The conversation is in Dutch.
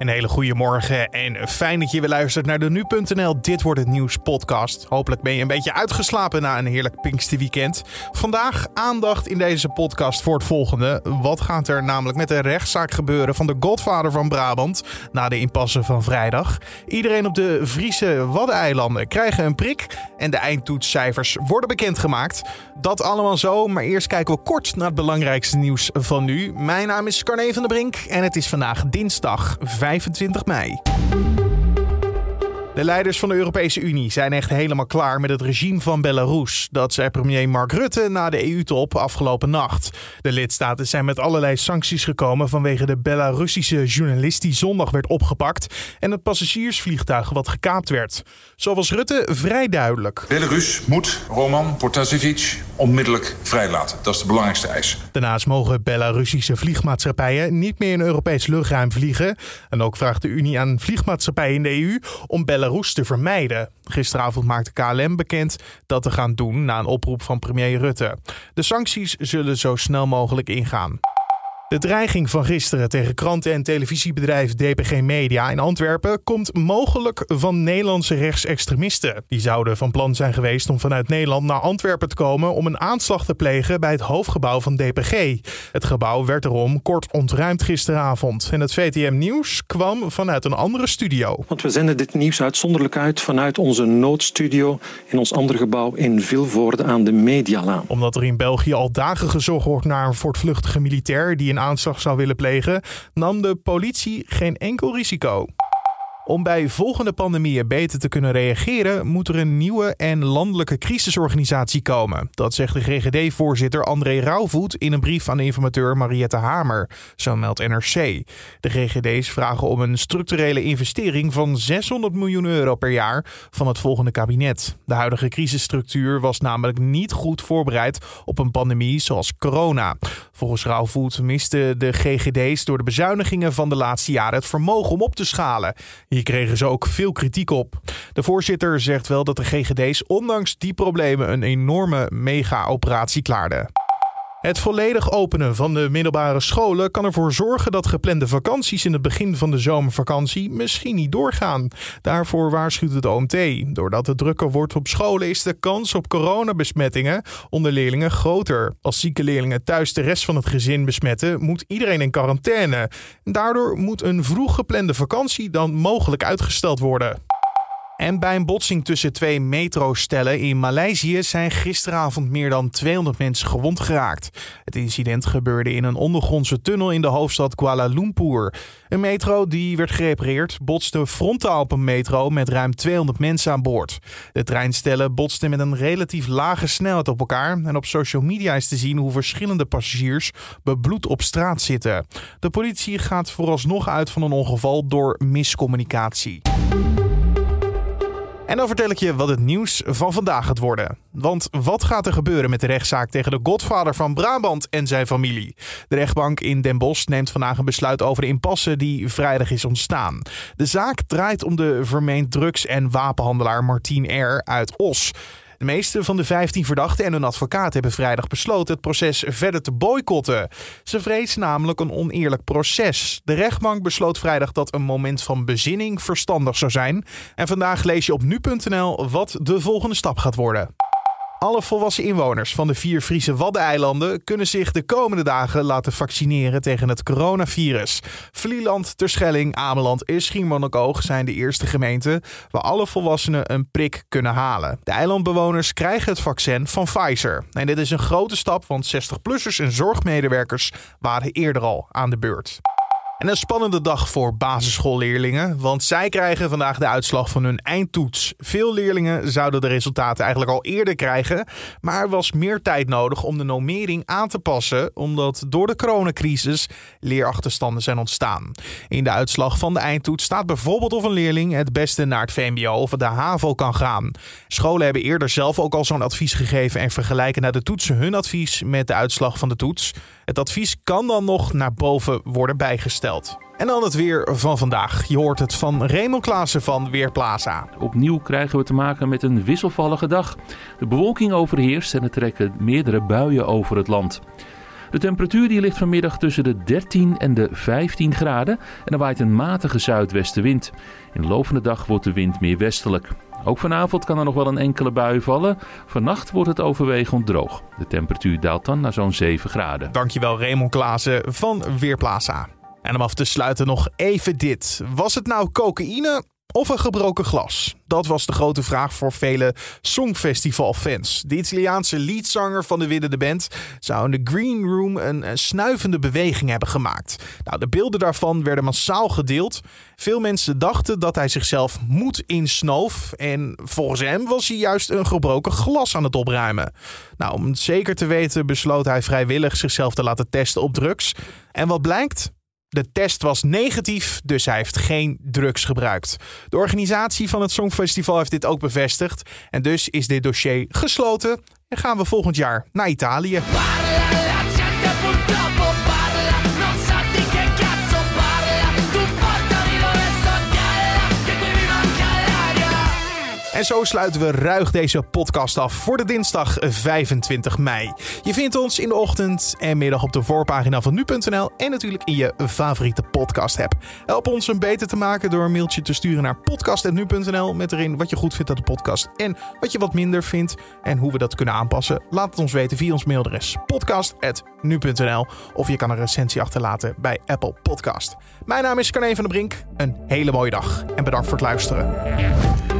Een hele goede morgen en fijn dat je weer luistert naar de Nu.nl Dit Wordt Het Nieuws podcast. Hopelijk ben je een beetje uitgeslapen na een heerlijk Pinksterweekend. Vandaag aandacht in deze podcast voor het volgende. Wat gaat er namelijk met de rechtszaak gebeuren van de godvader van Brabant na de impasse van vrijdag? Iedereen op de Friese Waddeneilanden krijgen een prik en de eindtoetscijfers worden bekendgemaakt. Dat allemaal zo, maar eerst kijken we kort naar het belangrijkste nieuws van nu. Mijn naam is Carne van der Brink en het is vandaag dinsdag 25 mei. De leiders van de Europese Unie zijn echt helemaal klaar met het regime van Belarus. Dat zei premier Mark Rutte na de EU-top afgelopen nacht. De lidstaten zijn met allerlei sancties gekomen vanwege de Belarussische journalist die zondag werd opgepakt en het passagiersvliegtuig wat gekaapt werd. Zo was Rutte vrij duidelijk. Belarus moet Roman Protasevich onmiddellijk vrijlaten. Dat is de belangrijkste eis. Daarnaast mogen Belarussische vliegmaatschappijen niet meer in Europees luchtruim vliegen. En ook vraagt de Unie aan vliegmaatschappijen in de EU om Belarus te vermijden. Gisteravond maakte KLM bekend dat te gaan doen na een oproep van premier Rutte. De sancties zullen zo snel mogelijk ingaan. De dreiging van gisteren tegen kranten- en televisiebedrijf DPG Media in Antwerpen komt mogelijk van Nederlandse rechtsextremisten. Die zouden van plan zijn geweest om vanuit Nederland naar Antwerpen te komen om een aanslag te plegen bij het hoofdgebouw van DPG. Het gebouw werd erom kort ontruimd gisteravond. En het VTM Nieuws kwam vanuit een andere studio. Want we zenden dit nieuws uitzonderlijk uit vanuit onze noodstudio in ons andere gebouw in Vilvoorde aan de Medialaan. Omdat er in België al dagen gezocht wordt naar een voortvluchtige militair die aanslag zou willen plegen, nam de politie geen enkel risico. Om bij volgende pandemieën beter te kunnen reageren, moet er een nieuwe en landelijke crisisorganisatie komen. Dat zegt de GGD-voorzitter André Rauwvoet in een brief aan de informateur Mariette Hamer, zo meldt NRC. De GGD's vragen om een structurele investering van 600 miljoen euro per jaar van het volgende kabinet. De huidige crisisstructuur was namelijk niet goed voorbereid op een pandemie zoals corona. Volgens Rauwvoet misten de GGD's door de bezuinigingen van de laatste jaren het vermogen om op te schalen. Hier kregen ze ook veel kritiek op. De voorzitter zegt wel dat de GGD's ondanks die problemen een enorme mega-operatie klaarden. Het volledig openen van de middelbare scholen kan ervoor zorgen dat geplande vakanties in het begin van de zomervakantie misschien niet doorgaan. Daarvoor waarschuwt het OMT. Doordat het drukker wordt op scholen is de kans op coronabesmettingen onder leerlingen groter. Als zieke leerlingen thuis de rest van het gezin besmetten, moet iedereen in quarantaine. Daardoor moet een vroeg geplande vakantie dan mogelijk uitgesteld worden. En bij een botsing tussen twee metrostellen in Maleisië zijn gisteravond meer dan 200 mensen gewond geraakt. Het incident gebeurde in een ondergrondse tunnel in de hoofdstad Kuala Lumpur. Een metro die werd gerepareerd botste frontaal op een metro met ruim 200 mensen aan boord. De treinstellen botsten met een relatief lage snelheid op elkaar en op social media is te zien hoe verschillende passagiers bebloed op straat zitten. De politie gaat vooralsnog uit van een ongeval door miscommunicatie. En dan vertel ik je wat het nieuws van vandaag gaat worden. Want wat gaat er gebeuren met de rechtszaak tegen de godvader van Brabant en zijn familie? De rechtbank in Den Bosch neemt vandaag een besluit over de impasse die vrijdag is ontstaan. De zaak draait om de vermeend drugs- en wapenhandelaar Martien R. uit Os. De meeste van de 15 verdachten en hun advocaat hebben vrijdag besloten het proces verder te boycotten. Ze vrezen namelijk een oneerlijk proces. De rechtbank besloot vrijdag dat een moment van bezinning verstandig zou zijn. En vandaag lees je op nu.nl wat de volgende stap gaat worden. Alle volwassen inwoners van de vier Friese Waddeneilanden kunnen zich de komende dagen laten vaccineren tegen het coronavirus. Vlieland, Terschelling, Ameland en Schiermonnikoog zijn de eerste gemeenten waar alle volwassenen een prik kunnen halen. De eilandbewoners krijgen het vaccin van Pfizer. En dit is een grote stap, want 60-plussers en zorgmedewerkers waren eerder al aan de beurt. En een spannende dag voor basisschoolleerlingen, want zij krijgen vandaag de uitslag van hun eindtoets. Veel leerlingen zouden de resultaten eigenlijk al eerder krijgen, maar er was meer tijd nodig om de normering aan te passen, omdat door de coronacrisis leerachterstanden zijn ontstaan. In de uitslag van de eindtoets staat bijvoorbeeld of een leerling het beste naar het VMBO of de HAVO kan gaan. Scholen hebben eerder zelf ook al zo'n advies gegeven en vergelijken naar de toetsen hun advies met de uitslag van de toets. Het advies kan dan nog naar boven worden bijgesteld. En dan het weer van vandaag. Je hoort het van Raymond Klaassen van Weerplaza. Opnieuw krijgen we te maken met een wisselvallige dag. De bewolking overheerst en er trekken meerdere buien over het land. De temperatuur die ligt vanmiddag tussen de 13 en de 15 graden en er waait een matige zuidwestenwind. In de loop dag wordt de wind meer westelijk. Ook vanavond kan er nog wel een enkele bui vallen. Vannacht wordt het overwegend droog. De temperatuur daalt dan naar zo'n 7 graden. Dankjewel Raymond Klaassen van Weerplaza. En om af te sluiten nog even dit. Was het nou cocaïne of een gebroken glas? Dat was de grote vraag voor vele Songfestival-fans. De Italiaanse leadzanger van de winnende band zou in de Green Room een, snuivende beweging hebben gemaakt. Nou, de beelden daarvan werden massaal gedeeld. Veel mensen dachten dat hij zichzelf moed insnoof. En volgens hem was hij juist een gebroken glas aan het opruimen. Nou, om het zeker te weten besloot hij vrijwillig zichzelf te laten testen op drugs. En wat blijkt? De test was negatief, dus hij heeft geen drugs gebruikt. De organisatie van het Songfestival heeft dit ook bevestigd. En dus is dit dossier gesloten en gaan we volgend jaar naar Italië. En zo sluiten we ruig deze podcast af voor de dinsdag 25 mei. Je vindt ons in de ochtend en middag op de voorpagina van nu.nl en natuurlijk in je favoriete podcast app. Help ons een beter te maken door een mailtje te sturen naar podcast.nu.nl met erin wat je goed vindt aan de podcast en wat je wat minder vindt en hoe we dat kunnen aanpassen. Laat het ons weten via ons mailadres podcast.nu.nl of je kan een recensie achterlaten bij Apple Podcast. Mijn naam is Carne van der Brink. Een hele mooie dag en bedankt voor het luisteren.